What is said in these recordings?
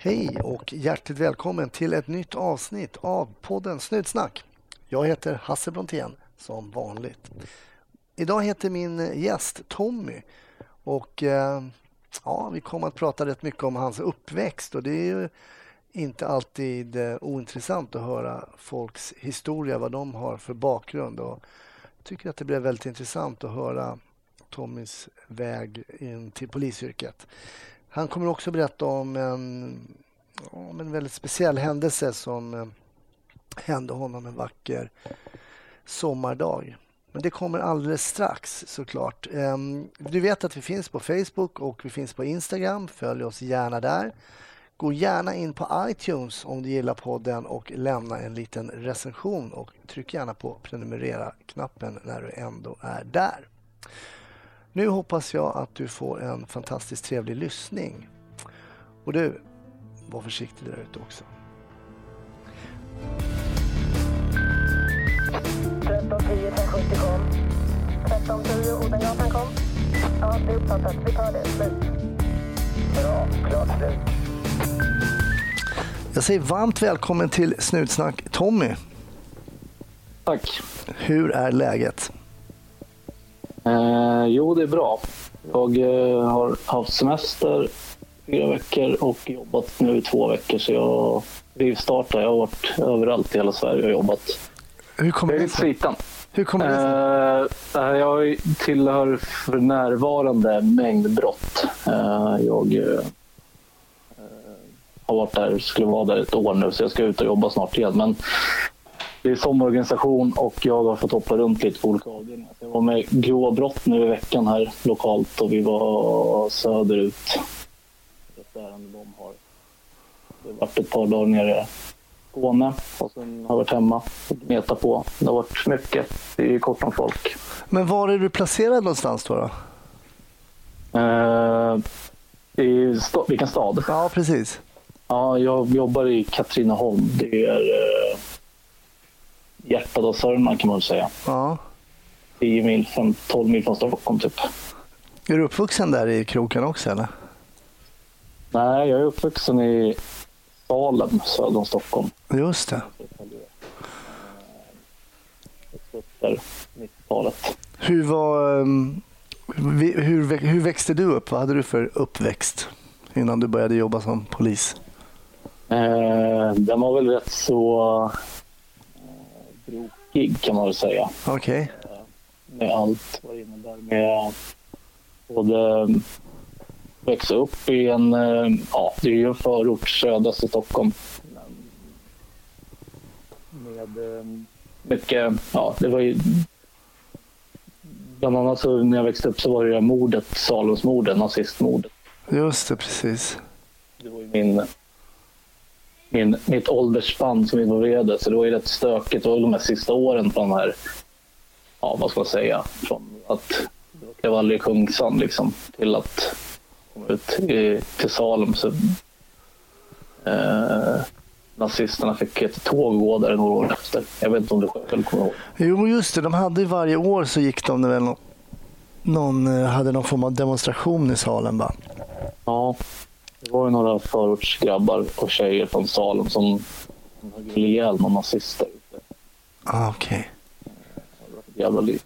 Hej och hjärtligt välkommen till ett nytt avsnitt av podden Snutsnack. Jag heter Hasse Brontén som vanligt. Idag heter min gäst Tommy och eh, ja, vi kommer att prata rätt mycket om hans uppväxt och det är ju inte alltid eh, ointressant att höra folks historia, vad de har för bakgrund. Och jag tycker att det blev väldigt intressant att höra Tommys väg in till polisyrket. Han kommer också berätta om en, om en väldigt speciell händelse som eh, hände honom en vacker sommardag. Men det kommer alldeles strax såklart. Ehm, du vet att vi finns på Facebook och vi finns på Instagram. Följ oss gärna där. Gå gärna in på iTunes om du gillar podden och lämna en liten recension och tryck gärna på prenumerera-knappen när du ändå är där. Nu hoppas jag att du får en fantastiskt trevlig lyssning. Och du, var försiktig där ute också. 1310 1070 kom. 1310 Odengatan kom. Ja, det är uppfattat. Vi tar det. Slut. Bra. Klart slut. Jag säger varmt välkommen till Snutsnack Tommy. Tack. Hur är läget? Eh, jo, det är bra. Jag eh, har haft semester fyra veckor och jobbat nu i två veckor. Så jag rivstartar. Jag har varit överallt i hela Sverige och jobbat. Hur kommer Jag är lite sliten. Hur kommer det sig? Eh, jag tillhör för närvarande mängdbrott. Eh, jag eh, har varit där, skulle vara där ett år nu, så jag ska ut och jobba snart igen. Men det är som organisation och jag har fått hoppa runt lite på olika avdelningar. Jag var med grå brott nu i veckan här lokalt och vi var söderut. Ett ärende de har. Det har varit ett par dagar nere i Skåne och sen har jag varit hemma och gnetat på. Det har varit mycket. Det är kort om folk. Men var är du placerad någonstans då? då? Eh, i sta- vilken stad? Ja, precis. Ja, jag jobbar i Katrineholm. Det är eh, hjärtat av Sörmland kan man väl säga. Ja. 10 mil, 5, 12 mil från Stockholm typ. Är du uppvuxen där i kroken också eller? Nej, jag är uppvuxen i Salem söder om Stockholm. Just det. Där 90-talet. Hur, var, ehm, hur, hur växte du upp? Vad hade du för uppväxt innan du började jobba som polis? Eh, den var väl rätt så brokig kan man väl säga. Okej. med allt vad det innebär med både växa upp i en, eh, ja det är ju en förort södrast Stockholm. Med eh, mycket, ja det var ju Bland annat så när jag växte upp så var det ju mordet, Salomsmordet, nazistmordet. Just det, precis. Det var ju min, min, mitt åldersspann som involverade så det var ju rätt stökigt. Det var de här sista åren från här, ja vad ska man säga, från att det var kravaller i Kungsan liksom till att komma ut i, till Salem. Så, eh, nazisterna fick ett tåg gå där några år efter. Jag vet inte om du själv kommer ihåg. Jo, just det. De hade ju varje år så gick de väl någon, någon, eh, hade någon form av demonstration i salen va? Ja, det var ju några förortsgrabbar och tjejer från Salem som, som högg ihjäl några nazister. ute. Ah, Okej. Ett jävla liv.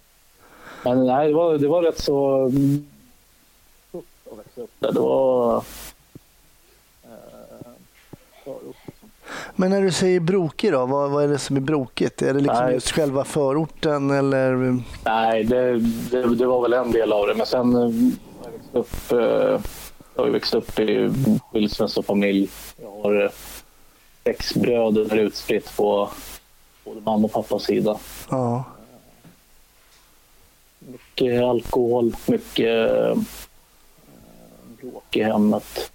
Men nej, det var, det var rätt så tufft att växa upp där. Det var... Eh. Men när du säger brokig då, vad, vad är det som är brokigt? Är det liksom Nej. just själva förorten eller? Nej, det, det, det var väl en del av det. Men sen jag växt upp, eh, jag har växt upp i skilsmässofamilj. Jag har eh, sex bröder utspritt på både mamma och pappas sida. Ja. Mycket alkohol, mycket eh, bråk i hemmet.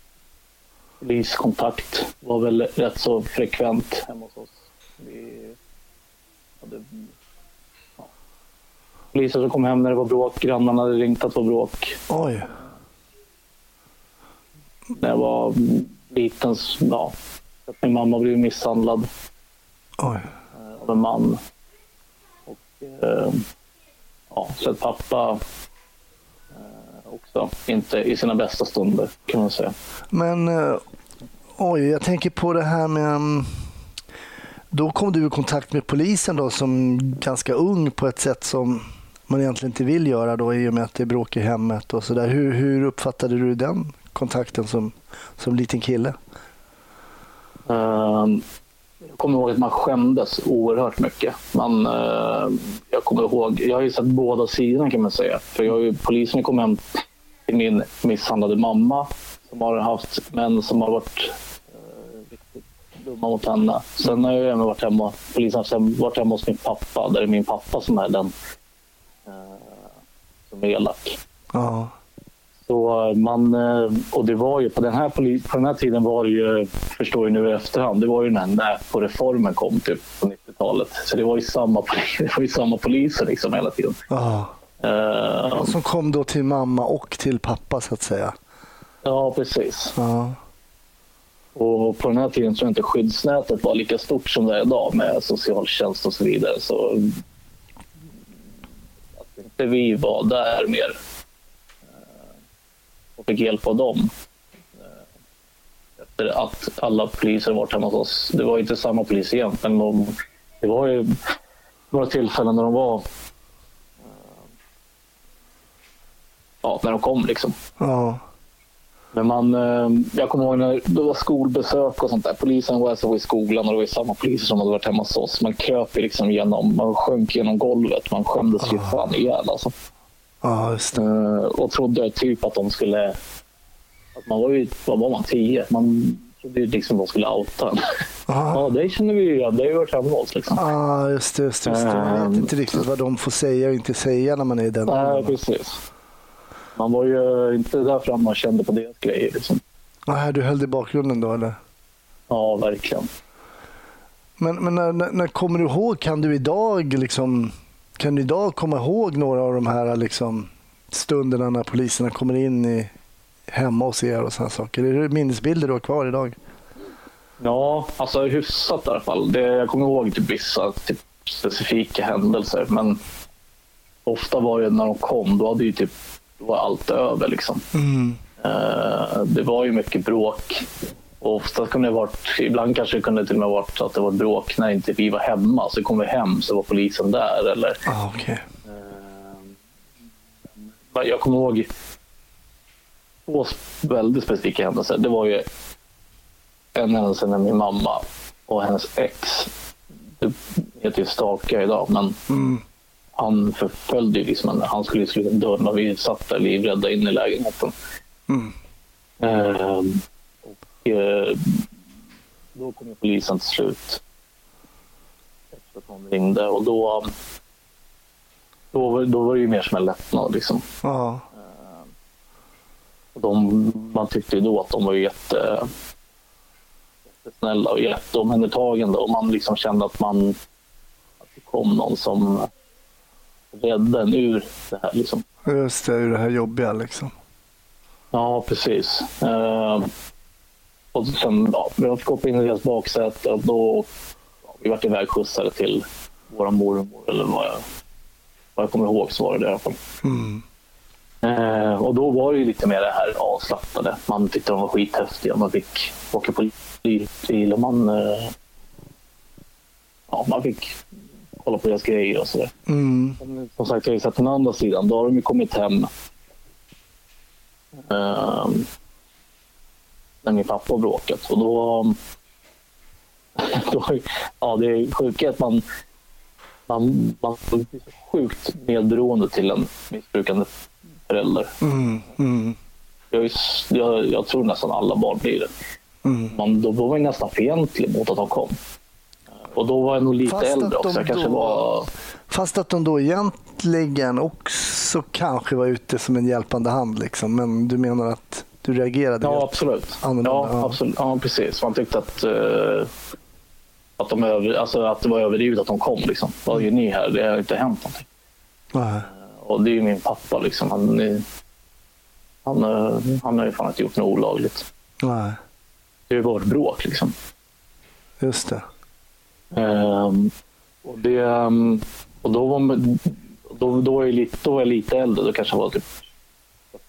Poliskontakt var väl rätt så frekvent hemma hos oss. Vi hade ja, poliser som kom hem när det var bråk. Grannarna hade ringt att det var bråk. Oj. När jag var liten, ja, min mamma blev misshandlad Oj. eh, av en man. Och, eh, ja, så att pappa eh, också inte i sina bästa stunder kan man säga. Men eh, Oj, jag tänker på det här med... mm, Då kom du i kontakt med polisen då som ganska ung på ett sätt som man egentligen inte vill göra då i och med att det är bråk i hemmet och sådär. Hur, hur uppfattade du den kontakten som, som liten kille? Ehm, Jag kommer ihåg att man skämdes oerhört mycket. Man, eh, jag kommer ihåg, jag har ju sett båda sidorna kan man säga. För jag har ju, polisen kom hem till min misshandlade mamma som har haft män som har varit eh, riktigt dumma mot henne. Sen har jag även varit hemma, polisen har varit hemma hos min pappa. Där det är min pappa som är den eh, som är elak. Ja, Så man, eh, och det var ju på den här, på den här tiden var det ju, förstår jag nu i efterhand, det var ju när Näpo-reformen kom typ på 90-talet. Så det var ju samma, det var ju samma poliser liksom hela tiden. ja. Eh, Som kom då till mamma och till pappa så att säga. ja, precis. Ja, Och på den här tiden tror jag inte skyddsnätet var lika stort som det är idag med socialtjänst och så vidare. Så att inte vi var där mer och fick hjälp av dem. eh, Efter att alla poliser varit hemma hos oss. Det var inte samma polis igen, men de, det var ju några tillfällen när de var eh, ja, när de kom liksom. ja, Men man, eh, jag kommer ihåg när det var skolbesök och sånt där. Polisen var alltså i skolan och det var samma poliser som hade varit hemma hos oss. Man kröp liksom genom, man sjönk genom golvet. Man skämdes ju fan ihjäl alltså. Ja just det. Eh, Och trodde typ att de skulle... Att man var ju, vad var man, tio? Man trodde ju liksom de skulle outa. Ja, Ja, det känner vi ju igen. Det har ju varit hemma hos liksom. ah, just det. Just det, just. Man vet inte riktigt vad de får säga och inte säga när man är i den Nej, precis. Man var ju inte där framme och kände på deras grejer liksom. Ah, du höll i bakgrunden då eller? Ja, verkligen. Men, men när, när, när kommer du ihåg, kan du idag liksom, kan du idag komma ihåg några av de här liksom, stunderna när poliserna kommer in i, hemma hos er och sådana saker? Är det minnesbilder du har kvar idag? Ja, alltså hyfsat i alla fall. Det, jag kommer ihåg typ vissa typ, specifika händelser, men ofta var det när de kom, då hade ju typ då var allt över liksom. Mm. Eh, det var ju mycket bråk. Och ofta kunde det varit, ibland kanske det kunde till och med varit så att det var bråk när inte vi var hemma. Så kom vi hem så var polisen där. Eller, Ah, okej. eh, jag kommer ihåg två väldigt specifika händelser. Det var ju en händelse när min mamma och hennes ex, det heter ju stalka idag, men Mm. han förföljde ju liksom. Han skulle ju in dörren och vi satt där livrädda inne i lägenheten. Mm. Ehm, eh, då kom polisen till slut. Efter att någon ringde och då, då, var- då var det ju mer som en lättnad. Liksom. Ja. Och de, man tyckte ju då att de var jätte, jättesnälla och jätteomhändertagande och man liksom kände att man att det kom någon som räddade en ur det här. Liksom. Just det, ur det här jobbiga liksom. Ja, precis. Eh, och sen, ja, vi har hoppa in i deras baksäte och då ja, vi vart ivägskjutsade till vår mormor eller vad jag, vad jag kommer ihåg så var det i alla fall. Mm. Eh, och då var det ju lite mer det här avslappnade. Man tyckte de var skithäftiga. Man fick åka polisbil och man, eh, ja, man fick kolla på deras grejer och sådär. Mm. Men Som sagt, jag har ju sett den andra sidan. Då har de ju kommit hem. Eh, när min pappa har bråkat. Och då... då ja, det är sjukt att man, man, man blir så sjukt medberoende till en missbrukande förälder. Mm. Mm. Jag, jag, jag tror nästan alla barn blir det. Mm. Man, då var ju nästan fientlig mot att de kom. Och då var jag nog lite Fast äldre också. Jag kanske då- var... Fast att de då egentligen också kanske var ute som en hjälpande hand. Liksom. Men du menar att du reagerade? Ja, absolut. annorlunda, Ja, absolut. Ja, precis. Man tyckte att, eh, att, de över, alltså att det var överdrivet att de kom. Liksom. Vad gör ni här? Det har inte hänt någonting. Nej. Och det är ju min pappa. Liksom. Han, är- han, eh, han har ju fan inte gjort något olagligt. Nej, Det har ju varit bråk. Liksom. just det. Ehm, och det, ehm, och då, var, då, då, var jag lite, då var jag lite äldre. Då kanske jag var typ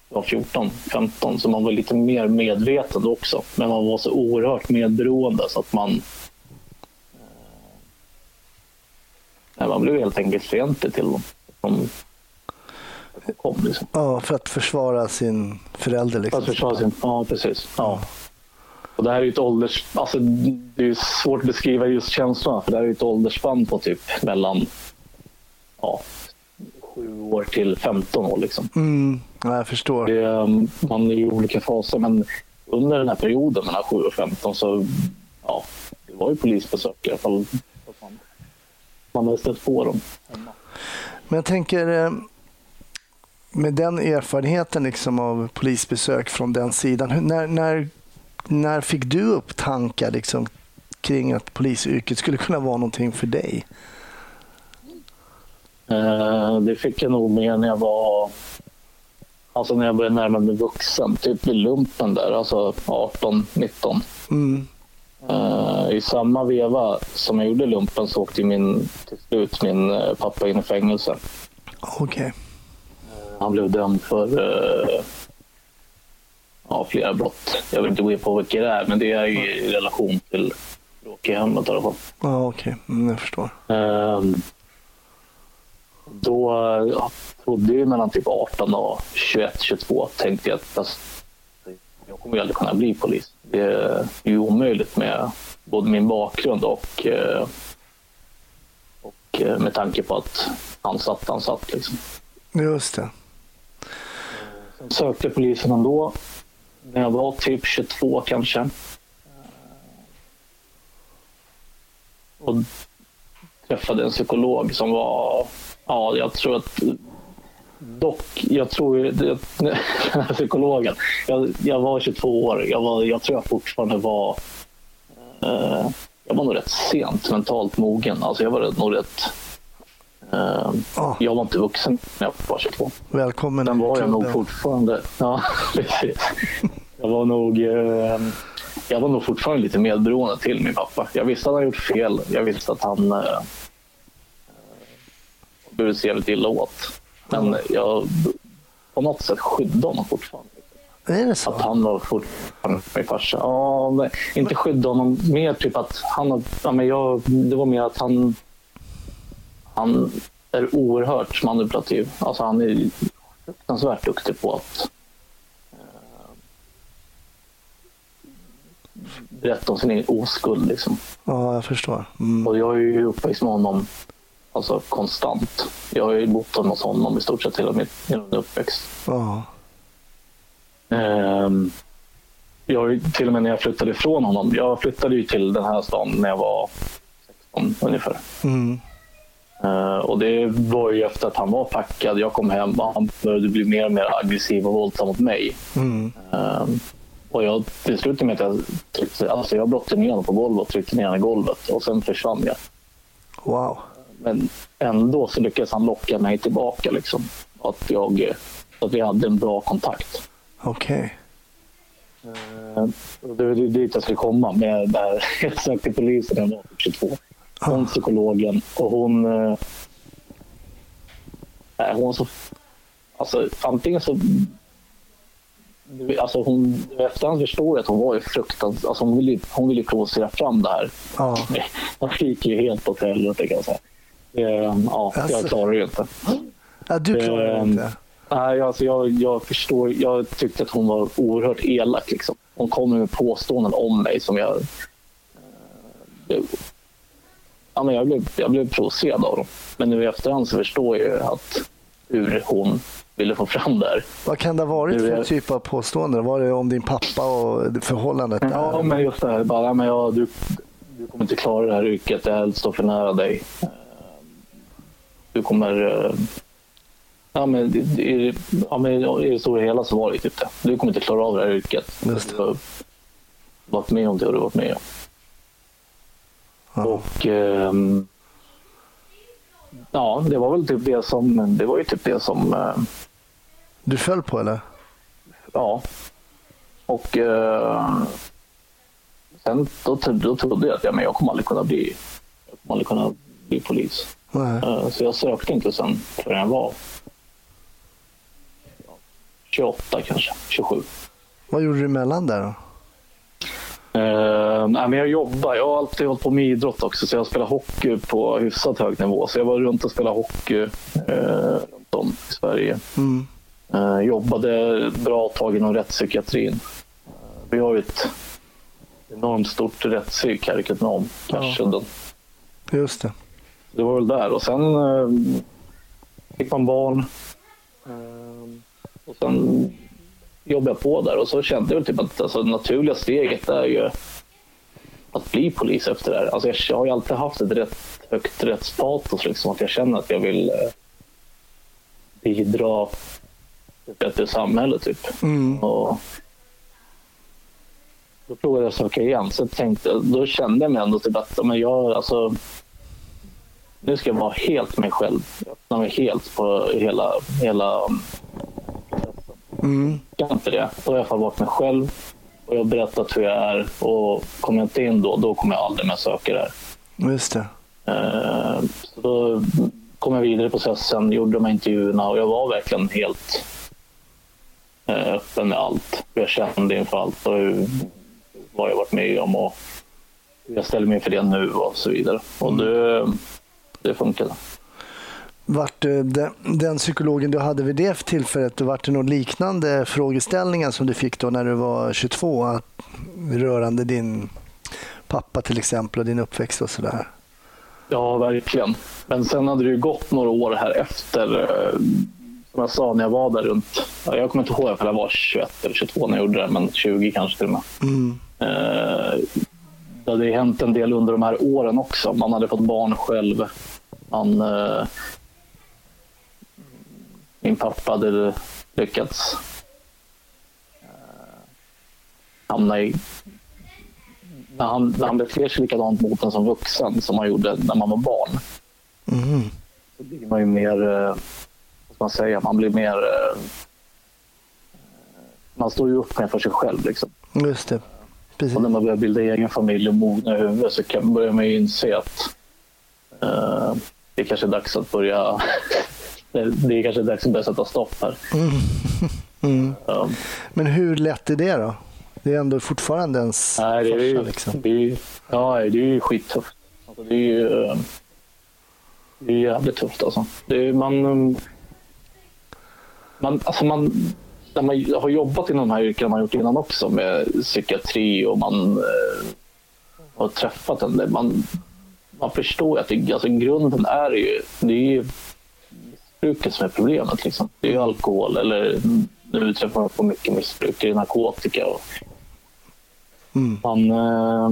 var 14, 15 så man var lite mer medveten också. Men man var så oerhört medberoende så att man Nej, man blev helt enkelt fientlig till dem. De, de kom liksom. Ja, för att försvara sin förälder. Liksom. För att försvara sin, ja, precis. Ja. Och det här är ju ett ålders... Alltså, det är svårt att beskriva just känslorna för det här är ju ett åldersspann på typ mellan ja, sju år till 15 år. Liksom. Mm, ja, jag förstår. Det, um, man är i olika faser men under den här perioden mellan 7 och 15 så ja, det var ju polisbesök i alla fall. Man, man hade stött på dem. Men jag tänker eh, med den erfarenheten liksom av polisbesök från den sidan. När, när, när fick du upp tankar liksom kring att polisyrket skulle kunna vara någonting för dig? Eh, det fick jag nog med när jag var... Alltså när jag började närma mig vuxen, typ vid lumpen där, alltså 18, 19. Mm. Eh, I samma veva som jag gjorde lumpen så åkte min, till slut min eh, pappa in i fängelse. Okej. Han blev dömd för ja, flera brott. Jag vill inte gå in på vilka det är, men det är ju i relation till bråk i hemmet i alla fall. Ja, okej. Mm, jag förstår. Ehm, då ja, trodde jag mellan typ 18 och 21, 22 tänkte jag att alltså, jag kommer ju aldrig kunna bli polis. Det är ju omöjligt med både min bakgrund och, eh, och eh, med tanke på att han satt, han satt. Liksom. Just det. Sen sökte polisen ändå när jag var typ 22 kanske. Och träffade en psykolog som var, ja jag tror att Dock, jag tror den här psykologen, jag, jag var 22 år, jag, var, jag tror jag fortfarande var, eh, jag var nog rätt sent mentalt mogen. Alltså jag var nog rätt, eh, Ja. jag var inte vuxen när jag var 22. Välkommen Den i var jag nog fortfarande. Ja, precis. Jag var nog, eh, jag var nog fortfarande lite medberoende till min pappa. Jag visste att han gjort fel. Jag visste att han eh, burit sig jävligt illa åt. Men jag på något sätt skyddade honom fortfarande. Är det Att så? han var fortfarande min farsa. Ja, men inte skydda honom. Mer typ att han... Ja, men jag, det var mer att han... Han är oerhört manipulativ. Alltså han är fruktansvärt duktig på att eh, berätta om sin egen oskuld. Liksom. Ja, jag förstår. Mm. Och jag är ju uppväxt med honom alltså, konstant. Jag har ju bott hos honom i stort sett hela min, hela min uppväxt. Ja. Ehm, jag till och med när jag flyttade ifrån honom. Jag flyttade ju till den här stan när jag var 16 ungefär. Mm. Eh, och det var ju efter att han var packad. Jag kom hem och han började bli mer och mer aggressiv och våldsam mot mig. Mm. Ehm, och jag, det slutade med att jag, tryckte, alltså jag brottade ner honom på golvet och tryckte ner honom i golvet och sen försvann jag. Wow. Men ändå så lyckades han locka mig tillbaka. Liksom. Att, jag, att vi hade en bra kontakt. Okej. Eh, och Det var dit jag skulle komma med det här. Jag sökte polisen när jag var 22. Hon psykologen och hon... eh, Nej, hon så... Alltså antingen så... Alltså hon, i efterhand förstår jag att hon var ju fruktansvärt... Alltså hon ville ju hon ville ju provocera fram det här. Ja. Man gick ju helt åt helvete kan jag säga. Eh, Ja, Alltså. jag klarar det inte. ja, du klarar det Ehm, inte. Nej, alltså jag, jag förstår. Jag tyckte att hon var oerhört elak. Liksom. Hon kom med påståenden om mig som jag... eh, ja, men jag, blev, jag blev provocerad av dem. Men nu i efterhand så förstår jag att hur hon ville få fram det här. Vad kan det ha varit för jag- typ av påståenden? Var det om din pappa och det förhållandet? Ja, men just det här. Bara, men ja, du, du kommer inte klara det här yrket. Här står för nära dig. Eh, Du kommer... eh, Ja, men är- ja, men i det stora hela så var det typ det. Du kommer inte klara av det här yrket. Just det. Du har varit med om det och du har varit med om. Ja. Och ehm, ja, det var väl typ det som, det var ju typ det som, eh, Du föll på eller? ja. Och eh, sen då, då trodde jag att ja, men jag kommer aldrig kunna bli, jag kommer aldrig kunna bli polis. Nej. Eh, så jag sökte inte sen förrän jag var ja, 28 kanske, 27. Vad gjorde du emellan där då? Uh, nej, men jag jobbar. Jag har alltid hållit på med idrott också, så jag spelar hockey på hyfsat hög nivå. Så jag var runt och spelade hockey uh, runt om i Sverige. Mm. Uh, jobbade bra tag inom rättspsykiatrin. vi har ju ett enormt stort rättspsyk här i Köpenhamn, Karsudden. Ja. Just det. Det var väl där. Och sen fick man barn. och sen jobbade jag på där och så kände jag typ att alltså, det naturliga steget är ju att bli polis efter det här. Alltså, jag har ju alltid haft ett rätt högt rättspatos, liksom, att jag känner att jag vill eh, bidra till ett bättre samhälle. Typ. Mm. Och då provade jag att söka igen. Så tänkte, då kände jag mig ändå typ att men jag, alltså, nu ska jag vara helt mig själv. Jag öppnar mig helt på hela, hela Mm. Jag inte det. Då har jag fall varit mig själv och jag har berättat hur jag är. Och kommer jag inte in då, då kommer jag aldrig mer söka det här. Just det. Uh, så då kom jag vidare i processen, gjorde de här intervjuerna och jag var verkligen helt uh, öppen med allt. Hur jag kände inför allt och hur, vad jag varit med om och hur jag ställer mig inför det nu och så vidare. Och mm. det, det funkade vart den, den psykologen du hade vid det tillfället, vart det några liknande frågeställningar som du fick då när du var 22 att, rörande din pappa till exempel och din uppväxt och sådär? Ja, verkligen. Men sen hade det ju gått några år här efter. Eh, som jag sa när jag var där runt, jag kommer inte ihåg om jag var 21 eller 22 när jag gjorde det, men 20 kanske till och med. Mm. Eh, det hade hänt en del under de här åren också. Man hade fått barn själv. Man eh, min pappa hade lyckats hamna i... När han, när han beter sig likadant mot en som vuxen som man gjorde när man var barn. Mm. Så blir man ju mer... Eh, vad ska man säga? Man blir mer... Eh, man står ju upp med för sig själv. Liksom. Just det. Precis. Och när man börjar bilda egen familj och mogna i huvudet så kan, börjar man ju inse att uh, det kanske är dags att börja det är kanske dags att börja sätta stopp här. Mm. Mm. Um. Men hur lätt är det då? Det är ändå fortfarande ens Nej, det är ju, liksom. det är, ja, det är ju skittufft. Alltså, det är ju ehm, det är jävligt tufft alltså. Det är, man, ehm, man, alltså man, när man har jobbat inom de här yrkena man gjort innan också med psykiatri och man eh, har träffat en del. Man, man förstår att det, alltså, grunden är ju, det är ju missbruket som är problemet. Liksom. Det är ju alkohol eller nu träffar man på mycket missbruk, det är narkotika. Och mm. man, eh,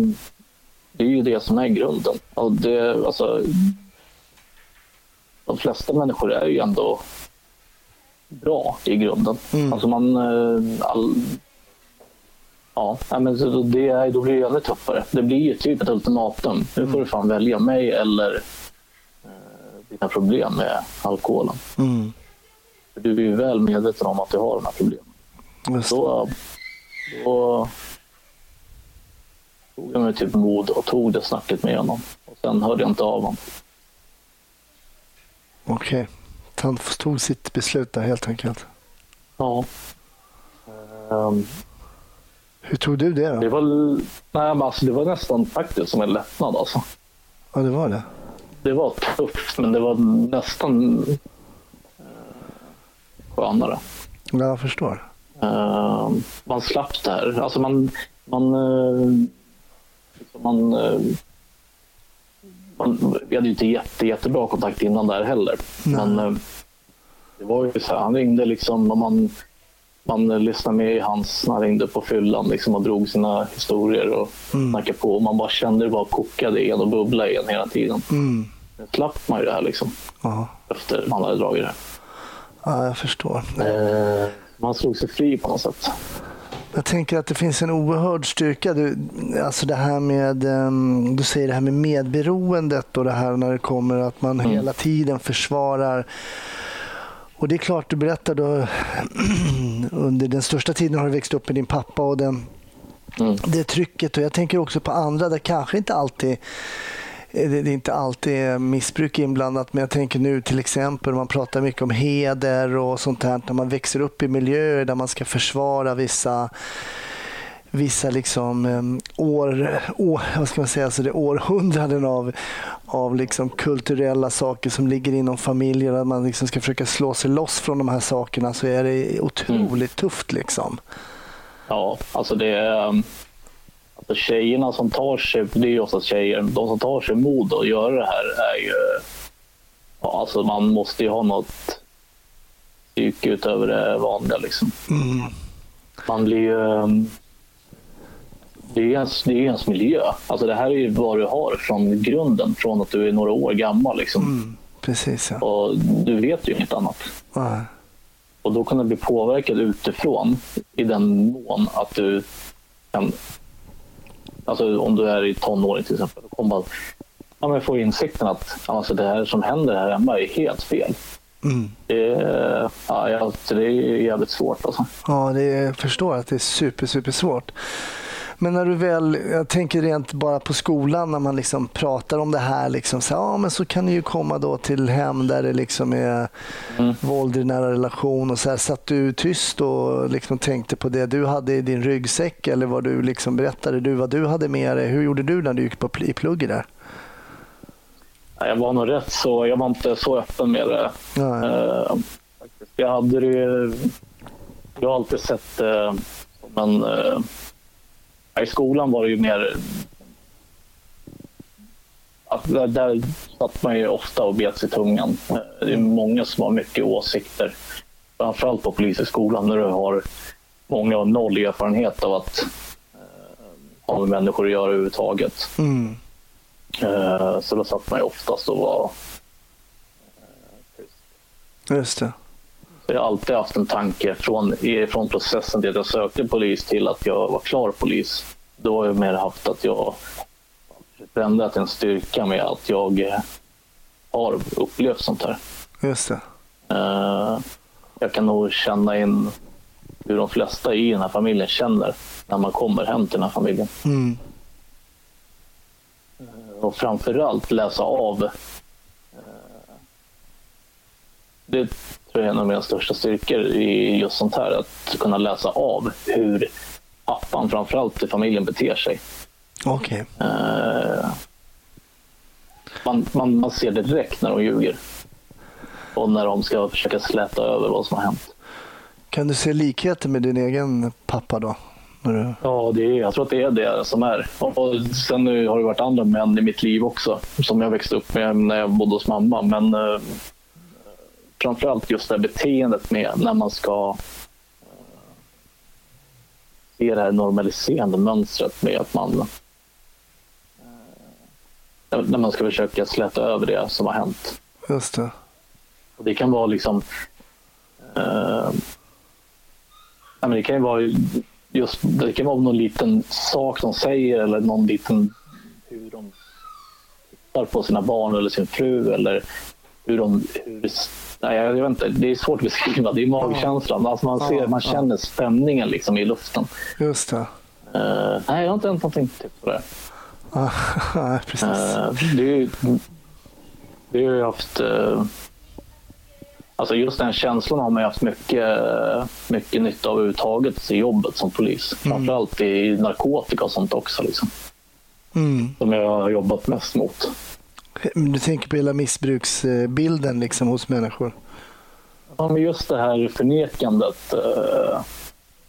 det är ju det som är grunden. Och det, alltså, de flesta människor är ju ändå bra i grunden. Mm. Alltså man... Eh, all, ja, men det är, då blir det ännu tuffare. Det blir ju typ ett ultimatum. Nu får du fan välja mig eller dina problem med alkoholen. Mm. Du är ju väl medveten om att du har de här problemen. Just då, då tog jag mig typ mod och tog det snacket med honom. Och sen hörde jag inte av honom. Okej. Okay. Han tog sitt beslut där helt enkelt. Ja. Um, Hur tog du det då? Det var, nej, alltså, det var nästan faktiskt som en lättnad. Alltså. Ja, det var det det var tufft, men det var nästan eh, skönare. Ja, jag förstår. Uh, man slapp det här. Alltså man, man, uh, man, uh, man, vi hade ju inte jätte, jättebra kontakt innan där heller. Nej. Men uh, det var ju så här, han ringde liksom och man, man lyssnade med i hans, när han ringde på fyllan liksom, och drog sina historier och mm. snackade på. Och man bara kände det bara kokade i en och bubblade i en hela tiden. Mm. Nu slapp man ju det här liksom. Aha. Efter man hade dragit det. Ja, jag förstår. Eh, man slog sig fri på något sätt. Jag tänker att det finns en oerhörd styrka. Du, alltså det här med, um, du säger det här med medberoendet och det här när det kommer att man mm. hela tiden försvarar och det är klart, du berättar då under den största tiden har du växt upp med din pappa och den, mm. det trycket. Och jag tänker också på andra där kanske inte alltid det, är inte alltid missbruk inblandat, men jag tänker nu till exempel man pratar mycket om heder och sånt här när man växer upp i miljöer där man ska försvara vissa vissa liksom, um, år, år, vad ska man säga, alltså det århundraden av, av liksom kulturella saker som ligger inom familjer. Att man liksom ska försöka slå sig loss från de här sakerna så är det otroligt mm. tufft. Liksom. Ja, alltså det alltså tjejerna som tar sig, det är ju oftast tjejer, de som tar sig mod att göra det här är ju... Ja, alltså man måste ju ha något psyke utöver det vanliga liksom. Mm. Man blir ju... Um, det är ens, det är ens miljö. Alltså det här är ju vad du har från grunden, från att du är några år gammal. Liksom. Mm, precis, ja. Och du vet ju inget annat. Mm. Och då kan du bli påverkad utifrån i den mån att du kan... Alltså om du är i tonåring till exempel. Då kommer man ja, men få insikten att alltså, det här som händer här hemma är helt fel. Mm. Det, är, ja, det är jävligt svårt. Alltså. Ja, det är, jag förstår att det är super, super svårt. Men när du väl, jag tänker rent bara på skolan när man liksom pratar om det här, liksom, så, ja, men så kan ni ju komma då till hem där det liksom är mm. våld i nära relation. Och så här, satt du tyst och liksom tänkte på det du hade i din ryggsäck eller vad du liksom berättade du vad du hade med dig? Hur gjorde du när du gick på, i plugget där? Jag var nog rätt så, jag var inte så öppen med det. Uh, jag hade det jag har alltid sett det som en uh, i skolan var det ju mer... Att där satt man ju ofta och bet sig i tungan. Det är många som har mycket åsikter. Framförallt på polishögskolan när du har många har noll erfarenhet av att eh, ha med människor att göra överhuvudtaget. Mm. Eh, så då satt man ju oftast och var tyst. Just det. Jag har alltid haft en tanke från, från processen till att jag sökte polis till att jag var klar polis. Då har jag mer haft att jag förändrat en styrka med att jag eh, har upplevt sånt här. Just det. Uh, jag kan nog känna in hur de flesta i den här familjen känner när man kommer hem till den här familjen. Mm. Uh, och framförallt läsa av. Det är en av mina största styrkor i just sånt här. Att kunna läsa av hur pappan framförallt i familjen beter sig. Okej. Okay. Uh, man, man, man ser direkt när de ljuger. Och när de ska försöka släta över vad som har hänt. Kan du se likheter med din egen pappa då? Du... Ja, det är, jag tror att det är det som är. Och sen nu har det varit andra män i mitt liv också som jag växte upp med när jag bodde hos mamma. Men eh, framförallt just det här beteendet med när man ska eh, se det här normaliserande mönstret med att man eh, när man ska försöka släta över det som har hänt. Just det. Och det kan vara liksom eh, det kan ju vara just det kan vara någon liten sak de säger eller någon liten hur de tittar på sina barn eller sin fru eller hur de hur Nej, jag vet inte. Det är svårt att beskriva. Det är magkänslan. Alltså man, ser, man känner spänningen liksom i luften. Just det. Uh, nej, jag har inte hänt någonting typ på det. nej, precis. Uh, det, det har jag haft... Uh, alltså just den känslan har man haft mycket, mycket nytta av överhuvudtaget i jobbet som polis. Mm. Framförallt i narkotika och sånt också. Liksom. Mm. Som jag har jobbat mest mot. Du tänker på hela missbruksbilden liksom hos människor? Ja, men just det här förnekandet eh,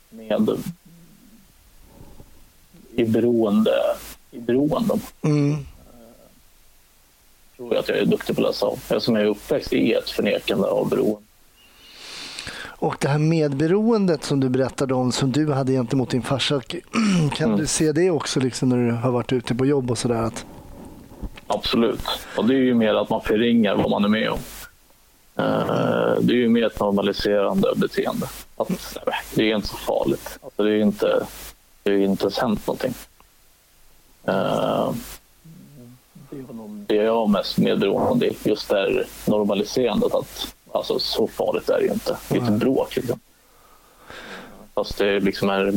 med i beroende. I beroenden. Mm. Jag tror jag att jag är duktig på att läsa av eftersom jag är uppväxt i ett förnekande av beroende. Och det här medberoendet som du berättade om som du hade gentemot din farsa. Kan mm. du se det också liksom när du har varit ute på jobb och sådär? Att Absolut. Och det är ju mer att man förringar vad man är med om. Uh, det är ju mer ett normaliserande beteende. Att, nej, det är inte så farligt. Alltså, det är inte, det är inte ens hänt någonting. Uh, det är nog det jag mest medberoende av. Just det här normaliserandet. Att, alltså, så farligt är det ju inte. Det är inte bråk. Liksom. Fast det liksom är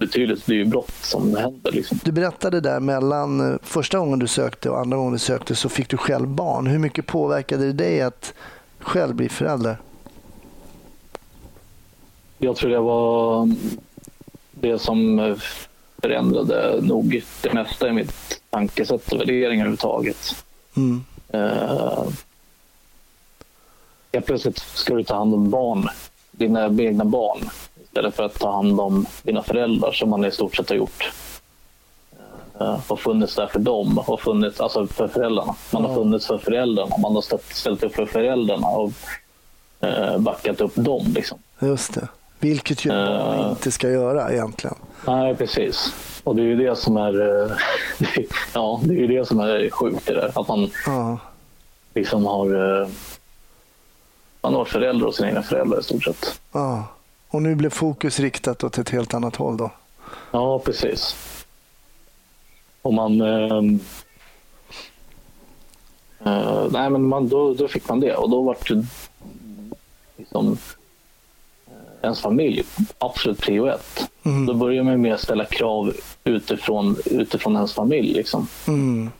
betydligt. Det är ju brott som händer. Liksom. Du berättade där mellan eh, första gången du sökte och andra gången du sökte så fick du själv barn. Hur mycket påverkade det dig att själv bli förälder? Jag tror det var det som eh, förändrade nog det mesta i mitt tankesätt och värderingar överhuvudtaget. Mm. Uh, helt plötsligt ska du ta hand om barn, dina egna barn istället för att ta hand om dina föräldrar som man i stort sett har gjort. Uh, och funnits där för dem, och funnits, alltså för föräldrarna. Man har funnits för föräldrarna, man har ställt, upp för föräldrarna och uh, backat upp dem. Liksom. Just det. Vilket ju Uh. inte ska göra egentligen. Nej, precis. Och det är ju det som är, eh, ja, det är ju det som är sjukt i det. Att man Ja. liksom har, eh, man har föräldrar och sina egna föräldrar i stort sett. Ja. Och nu blev fokus riktat åt ett helt annat håll då. Ja, precis. Och man... Eh, eh, nej, men man, då, då fick man det och då var det liksom eh, ens familj absolut prio ett. Mm. Då börjar man med att ställa krav utifrån, utifrån ens familj. Liksom. Mm.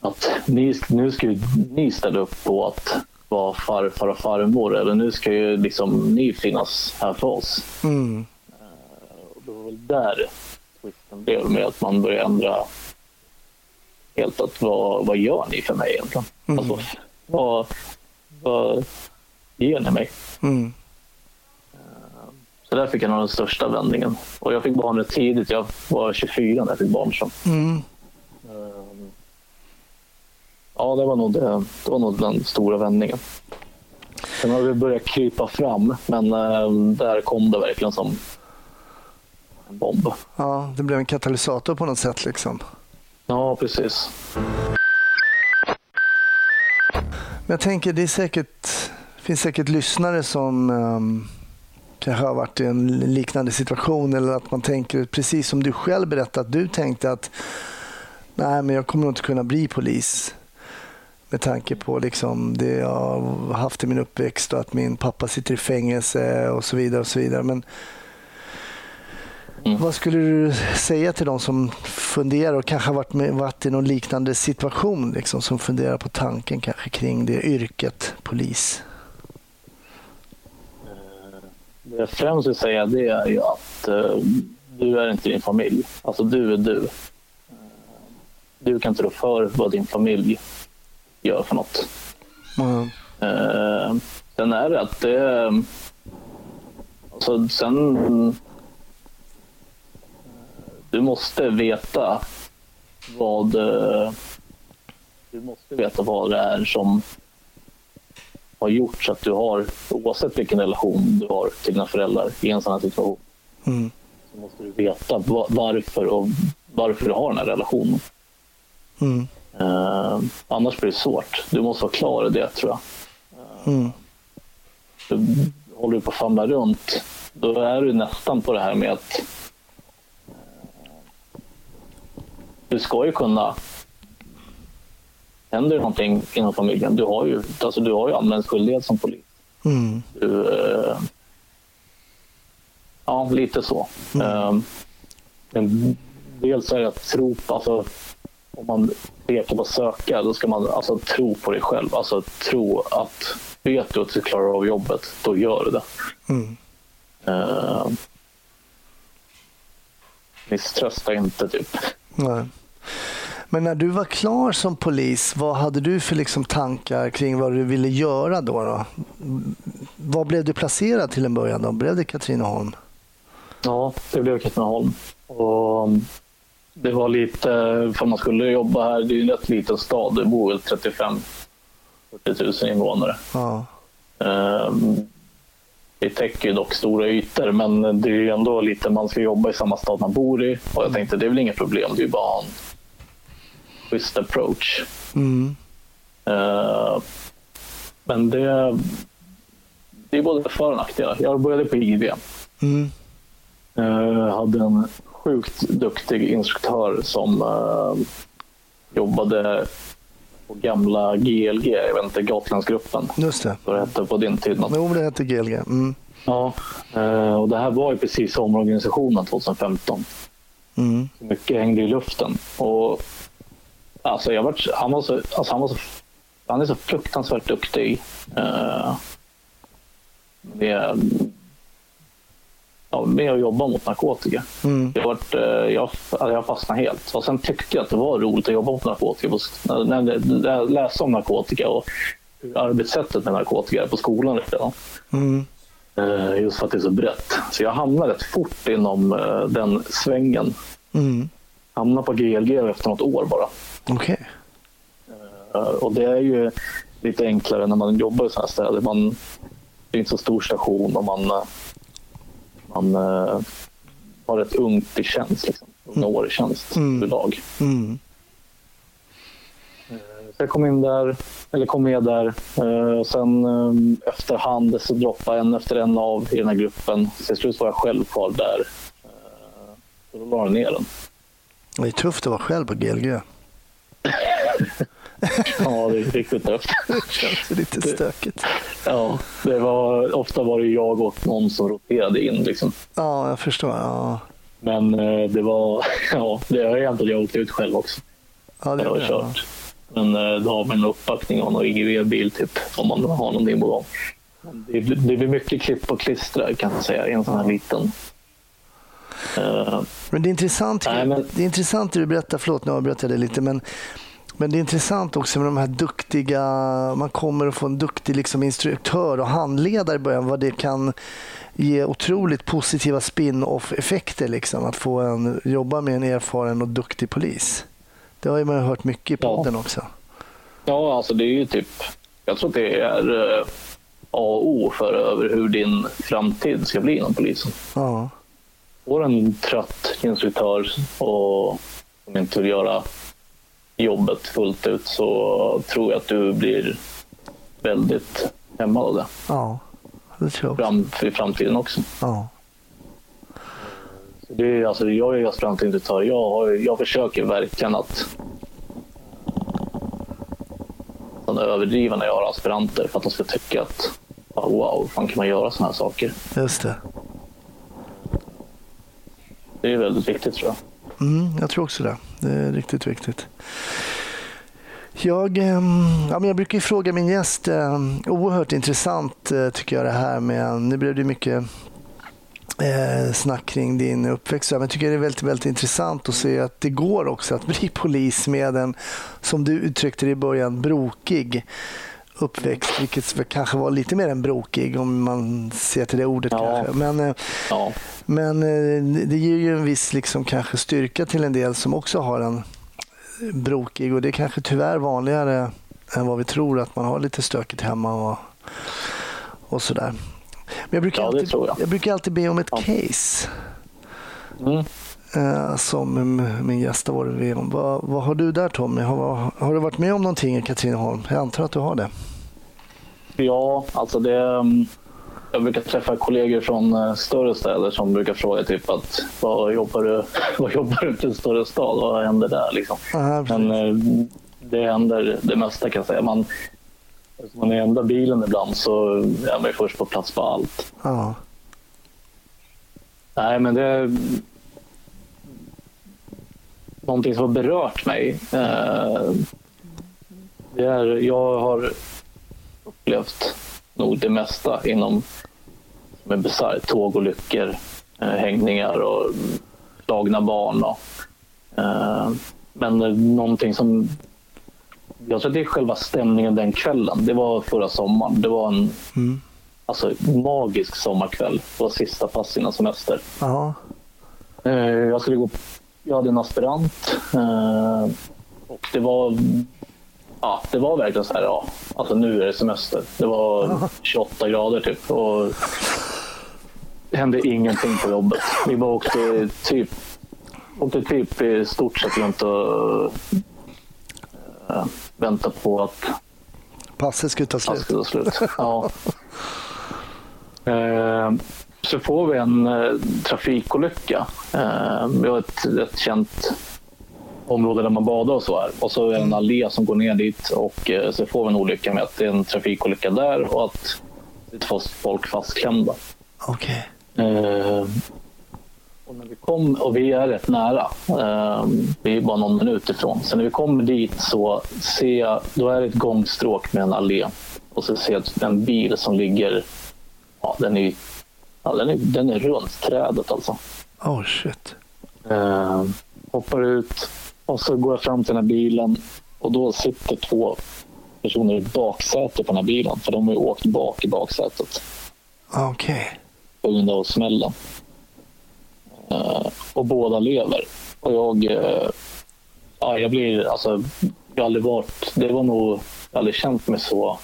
Att ni, nu ska ni ställa upp på att vara farfar och farmor eller nu ska ju liksom ni finnas här för oss. Mm. Och det var väl där twisten blev med att man började ändra helt att vad, vad gör ni för mig egentligen? Mm. Alltså, vad, vad ger ni mig? Mm. Så där fick jag nog den största vändningen. Och jag fick barn rätt tidigt. Jag var 24 när jag fick barn. Så. Mm. Ehm, Ja, det var, nog det, det var nog den stora vändningen. Sen har vi börjat krypa fram, men ehm, där kom det verkligen som en bomb. Ja, det blev en katalysator på något sätt. liksom. Ja, precis. Men jag tänker, det är säkert, finns säkert lyssnare som um, kanske har varit i en liknande situation eller att man tänker precis som du själv berättade att du tänkte att nej, men jag kommer nog inte kunna bli polis med tanke på liksom det jag har haft i min uppväxt och att min pappa sitter i fängelse och så vidare. och så vidare. Men Mm. Vad skulle du säga till de som funderar och kanske har varit, med, varit i någon liknande situation liksom, som funderar på tanken kanske kring det yrket polis? Det jag främst vill säga det är ju att eh, du är inte din familj. Alltså du är du. Eh, du kan inte rå för vad din familj gör för något. Mm. Eh, sen är det att det... Alltså sen... Du måste veta vad... eh, Du måste veta vad det är som har gjort så att du har, oavsett vilken relation du har till dina föräldrar i en sån här situation, Mm. så måste du veta va- varför och varför du har den här relationen. Mm. Eh, annars blir det svårt. Du måste vara klar i det tror jag. Mm. Så håller du på att famla runt, då är du nästan på det här med att eh, du ska ju kunna Händer det någonting inom familjen, du har ju, alltså du har ju anmälningsskyldighet som polis. Mm. Du, eh, ja, lite så. Eh, men dels är det att tro alltså, om man pekar på söka, då ska man alltså tro på dig själv. Alltså tro att vet du att du klarar av jobbet, då gör du det. Mm. Uh, misströsta inte, typ. Nej. Men när du var klar som polis, vad hade du för liksom tankar kring vad du ville göra då? då? Var blev du placerad till en början? Då? Blev det Katrineholm? Ja, det blev Katrineholm. Och det var lite, för man skulle jobba här, det är en rätt liten stad, det bor väl 35 40 000 invånare. Ja. Ehm, Det täcker ju dock stora ytor, men det är ju ändå lite, man ska jobba i samma stad man bor i. Och jag tänkte, det är väl inget problem, det är ju bara en schysst approach. Mm. Ehm, Men det, det är både för och nackdelar. Jag började på IV. Mm. Jag hade en sjukt duktig instruktör som eh, jobbade på gamla GLG, jag vet inte, Gotlandsgruppen. Just det. Vad det hette på din tid. Något. Jo, det hette GLG. Mm. Ja, eh, och det här var ju precis omorganisationen 2015. Mm. Mycket hängde i luften. Och, alltså, jag var, han, var så, alltså, han, var så, han är så fruktansvärt duktig. Eh, med, ja, med att jobba mot narkotika. Mm. Jag, varit, eh, jag, alltså, jag fastnade helt. Och sen tyckte jag att det var roligt att jobba mot narkotika. När, när, när jag läste om narkotika och hur arbetssättet med narkotika på skolan redan. Mm. Eh, Just för att det är så brett. Så jag hamnade rätt fort inom eh, den svängen. Mm. Hamnade på GLG efter något år bara. Okej. Eh, Och det är ju lite enklare när man jobbar i sådana här städer. Man, det är inte så stor station och man, eh, man eh, har ett ungt i tjänst. Liksom. Unga år i tjänst Mm. överlag. Mm. Så jag kom in där, eller kom med där. Eh, och sen eh, efterhand så droppade en efter en av i den här gruppen. Så till slut var jag själv kvar där. Eh, så då la jag ner den. Det är tufft att vara själv på GLG. Ja, det är riktigt tufft. Det känns lite stökigt. Ja, det var, ofta var det jag och någon som roterade in. Liksom. Ja, jag förstår. Ja, Men eh, det var, ja, det har hänt att jag åkte ut själv också. ja det Jag har det. kört. Men eh, då har man en uppbackning av någon IGV-bil typ, om man har någonting på gång. Det, det blir mycket klipp och klistra kan jag säga i en sån här liten. Eh, Men det är intressant, Nej, men- det är intressant det du berättar, förlåt nu avbröt jag dig lite, men, men det är intressant också med de här duktiga, man kommer att få en duktig liksom, instruktör och handledare i början, vad det kan ge otroligt positiva spin-off-effekter. Liksom, att få en, jobba med en erfaren och duktig polis. Det har man hört mycket i Ja. podden också. ja, alltså det är ju typ, jag tror att det är eh, A och O för över hur din framtid ska bli inom polisen. Ja, Får en trött instruktör och som inte vill göra jobbet fullt ut så tror jag att du blir väldigt hämmad av det ja det tror jag också. fram, i framtiden också. Ja. Det är, alltså, jag är aspirantinstruktör. Jag, har- jag försöker verkligen att överdriva när jag har aspiranter för att de ska tycka att ah, wow, fan kan man göra sådana här saker? Just det. Det är väldigt viktigt tror jag. Mm, jag tror också det. Det är riktigt viktigt. Jag, ehm, ja, men jag brukar ju fråga min gäst, ehm, oerhört intressant eh, tycker jag det här med, nu blev det mycket eh, snack kring din uppväxt, men jag tycker det är väldigt, väldigt intressant att se att det går också att bli polis med en, som du uttryckte det i början, brokig uppväxt, vilket kanske var lite mer än brokig om man ser till det ordet Ja. kanske. Men, eh, Ja, men eh, det ger ju en viss liksom kanske styrka till en del som också har en brokig och det är kanske tyvärr vanligare än vad vi tror att man har lite stökigt hemma och, och sådär. Men jag brukar, Ja, alltid, tror jag. brukar alltid be om ett case mm. Eh, som min gäst har varit med om. Vad, vad har du där Tommy? Har, har du varit med om någonting i Katrineholm? Jag antar att du har det. ja alltså det... mm, Jag brukar träffa kollegor från eh, större städer som brukar fråga typ att vad jobbar du, vad jobbar du till en större stad? Vad händer där? Liksom. Aha. Men eh, det händer det mesta kan jag säga. Man, eftersom man är enda bilen ibland så är man ju först på plats på allt. ja. Nej, men det någonting som har berört mig. Eh, Det är, jag har upplevt nog det mesta inom som är bisarrt. Tågolyckor, eh, hängningar och slagna barn. Och, eh, men någonting som... Jag tror att det är själva stämningen den kvällen. Det var förra sommaren. Det var en Mm. alltså, magisk sommarkväll. Det var sista pass innan semester. Eh, Jag skulle gå... Jag hade en aspirant. eh, Och det var... Ja, det var verkligen så här, ja, alltså nu är det semester. Det var 28 grader typ. Och det hände ingenting på jobbet. Vi bara åkte typ, åkte typ i stort sett runt och äh, väntade på att Passet skulle ta slut. skulle ta slut. Ja. Så får vi en eh, trafikolycka. Eh, vi har ett, ett känt område där man badar och så här. Och så är det en allé som går ner dit och eh, så får vi en olycka med att det är en trafikolycka där och att det får folk fastklämda. Okej. Eh, och, när vi kom, och vi är rätt nära. Eh, vi är bara någon minut ifrån. Så när vi kommer dit så ser jag, då är det ett gångstråk med en allé. Och så ser jag en bil som ligger, ja, den, är, ja, den, är, den är runt trädet alltså. Oh shit. Eh, hoppar ut och så går jag fram till den här bilen och då sitter två personer i baksätet på den här bilen. För de har ju åkt bak i baksätet Okej. på grund av smällen. Eh, och båda lever. Och jag, eh, ja, jag blir, alltså, jag har aldrig varit, det var nog, jag har aldrig känt mig så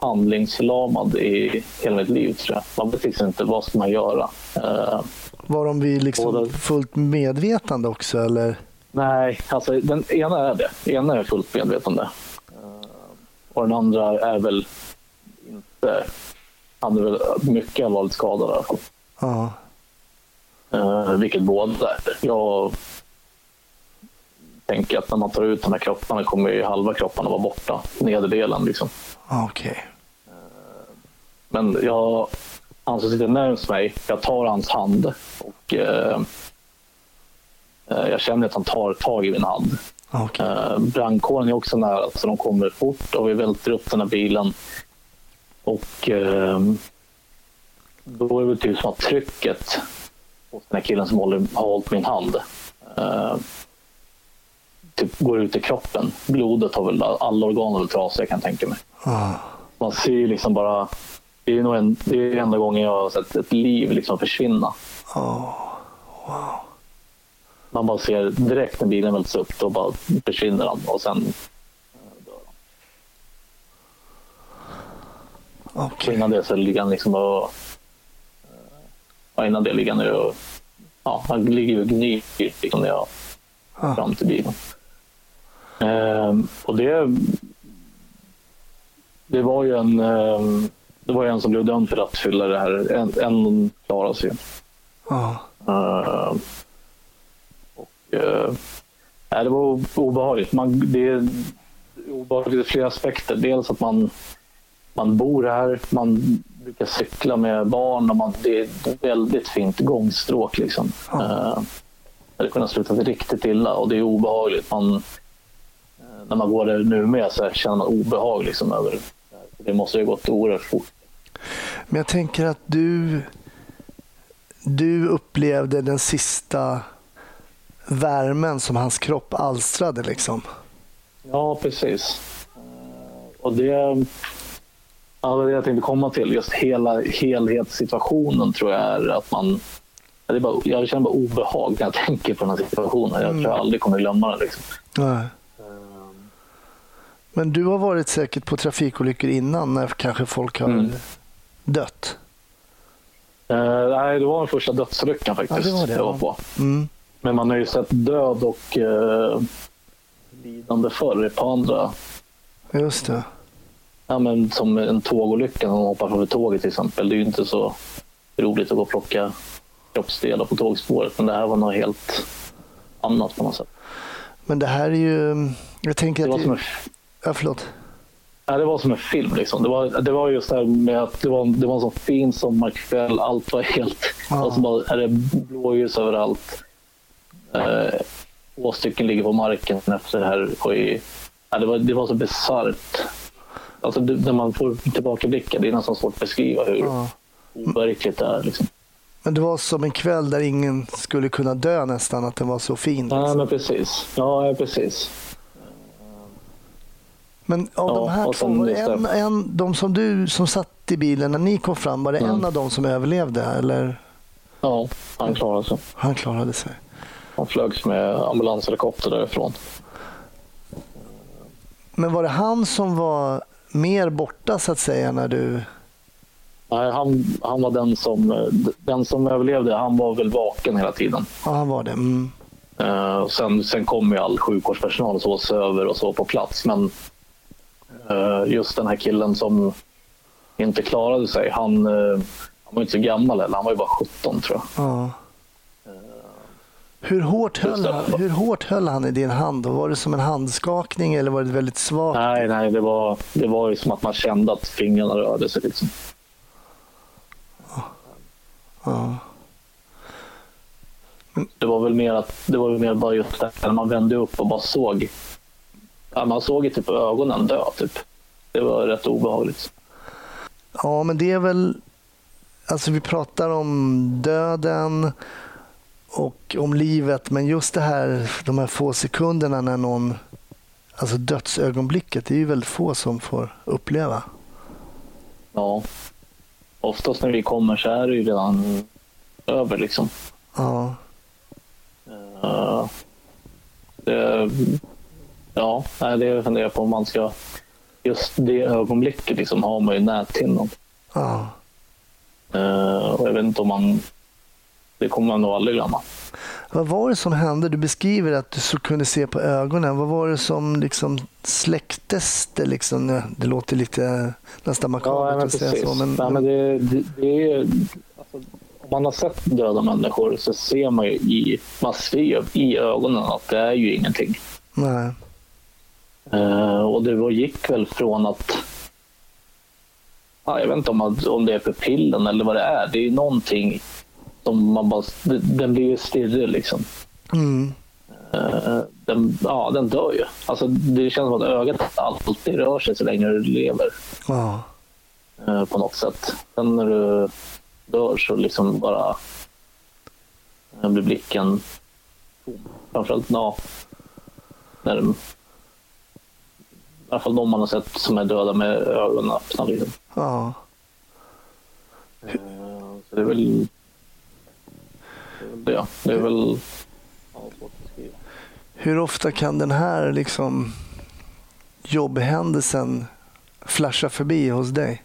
handlingsförlamad i hela mitt liv tror jag. Man vet liksom inte vad ska man göra. Eh, Var de vid liksom Båda- fullt medvetande också eller? Nej, alltså den ena är det. Den ena är fullt medvetande. Eh, Och den andra är väl inte... Han är väl mycket allvarligt skadad i alla fall. Ja. Eh, vilket båda är. Jag tänker att när man tar ut de här kropparna kommer ju halva kropparna vara borta. Nederdelen liksom. Okej. Men jag, han som sitter närmst mig, jag tar hans hand och eh, eh, jag känner att han tar tag i min hand. Okej. Eh, brandkåren är också nära, så de kommer fort och vi välter upp den här bilen. Och eh, då är det typ som att trycket hos den här killen som håller, har hållit min hand eh, typ går ut i kroppen. Blodet har väl, alla organ är väl trasiga kan jag tänka mig. Ja. Man ser ju liksom bara, det är nog en, det är enda gången jag har sett ett liv liksom försvinna. Ja. Man bara ser direkt när bilen välts upp, då bara försvinner han och sen Okej. innan det så ligger han liksom och... Ja, innan det ligger han och... Ja, han ligger och gnyr liksom när jag Ja. fram till bilen. Ehm, och det... Det var ju en... ehm, det var en som blev dömd för rattfylla det här. En, en klarade sig. Ja. Ehm, och, eh, nej, det var obehagligt. Man, det är obehagligt ur flera aspekter. Dels att man, man bor här, man brukar cykla med barn och man, det är ett väldigt fint gångstråk. Liksom. Ja. Eh, det hade kunnat sluta riktigt illa och det är obehagligt. Man, när man går där nu med så känner man obehag liksom, över det. Det måste ju ha gått oerhört fort. Men jag tänker att du, du upplevde den sista värmen som hans kropp alstrade. Liksom. Ja, precis. Eh, Och det, ja, det var det jag tänkte komma till. Just hela helhetssituationen tror jag är att man... Det bara, jag känner bara obehag när jag tänker på den här situationen. Jag tror jag aldrig kommer glömma den. Liksom. Men du har varit säkert på trafikolyckor innan när kanske folk har Mm. dött. Eh, nej, det var den första dödsolyckan faktiskt Ja, det var det, jag var på. Mm. Men man har ju sett död och eh, lidande förr på andra. Just det. Ja, men som en tågolycka när man hoppar från ett tåg till exempel. Det är ju inte så roligt att gå och plocka kroppsdelar på tågspåret. Men det här var något helt annat på något sätt. Men det här är ju... Jag tänker Det att... var som en, Ja, förlåt. ja, det var som en film. Liksom. Det, var, det var just det här med att det var, det var en sån fin sommarkväll. Allt var helt... Ja. Och så bara är det blåljus överallt. Eh, två stycken ligger på marken efter det här. Och i, ja, det, var, det var så bisarrt. Alltså, det, när man får tillbakablickar, det är nästan svårt att beskriva hur Ja. overkligt det är. Liksom. Men det var som en kväll där ingen skulle kunna dö nästan, att den var så fin. Ja, liksom. men precis. Ja, ja, precis. Men av Ja, de här två, var en, en, de som du som satt i bilen när ni kom fram, var det Mm. en av dem som överlevde? Eller Ja, han klarade sig. han klarade sig? Han flögs med ambulanshelikopter därifrån. Men var det han som var mer borta så att säga när du... Nej, han, han var den som, den som överlevde. Han var väl vaken hela tiden. Ja, han var det. Mm. Eh, sen, sen kom ju all sjukvårdspersonal och så söver och så på plats. Men Eh, just den här killen som inte klarade sig. Han, eh, han var inte så gammal eller han var ju bara 17 tror jag. Ja. Eh, hur hårt, höll han, hur hårt höll han i din hand? Då? Var det som en handskakning eller var det väldigt svagt? Nej, nej det, var, det var ju som att man kände att fingrarna rörde sig. Liksom. Ja. Det var väl mer att det var mer bara just det när man vände upp och bara såg Ja, man såg ju typ ögonen dö typ. Det var rätt obehagligt. Ja, men det är väl... Alltså vi pratar om döden och om livet, men just det här, de här få sekunderna när någon... Alltså dödsögonblicket, det är ju väldigt få som får uppleva. Ja. Oftast när vi kommer så är det ju redan över liksom. Ja, Eh, det, ja, det jag funderar på om man ska... Just det ögonblicket liksom har man ju näthinnan. ja. Eh, och jag vet inte om man... Det kommer man nog aldrig glömma. Vad var det som hände? Du beskriver att du så kunde se på ögonen. Vad var det som liksom släcktes det? Liksom? Det låter lite nästan makabert men att säga så. Men, Nej, men det, det, det är, alltså, om man har sett döda människor så ser man ju i, man ser i ögonen att det är ju ingenting. nej. Eh, och det gick väl från att... Ja, jag vet inte om, om det är pupillen eller vad det är. Det är ju någonting som man bara... Den blir ju stirrig liksom. Mm. Eh, den, ja, den dör ju. Alltså, det känns som att ögat alltid rör sig så länge du lever Ja. eh, på något sätt. Sen när du dör så liksom bara blir blicken tom. Framförallt ja, när i alla fall de man har sett som är döda med ögonen öppna. Liksom. ja. Eh, Så det är väl det. Är väl det. är väl ja. Hur ofta kan den här liksom jobbhändelsen flasha förbi hos dig?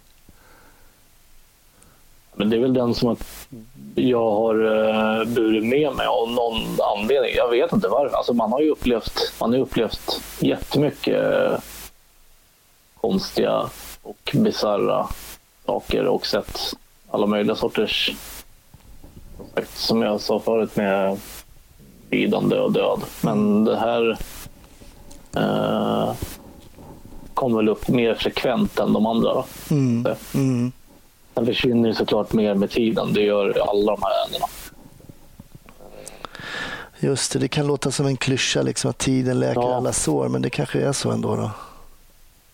Men det är väl den som att jag har uh, burit med mig av någon anledning. Jag vet inte varför. Alltså man har ju upplevt, man har upplevt jättemycket uh, konstiga och bisarra saker och sett alla möjliga sorters, som jag sa förut, med lidande och död. Men det här uh, kom väl upp mer frekvent än de andra. Mm. Mm. Sen försvinner det såklart mer med tiden. Det gör alla de här ärendena. Just det, det kan låta som en klyscha liksom, att tiden läker Ja. alla sår, men det kanske är så ändå. Då.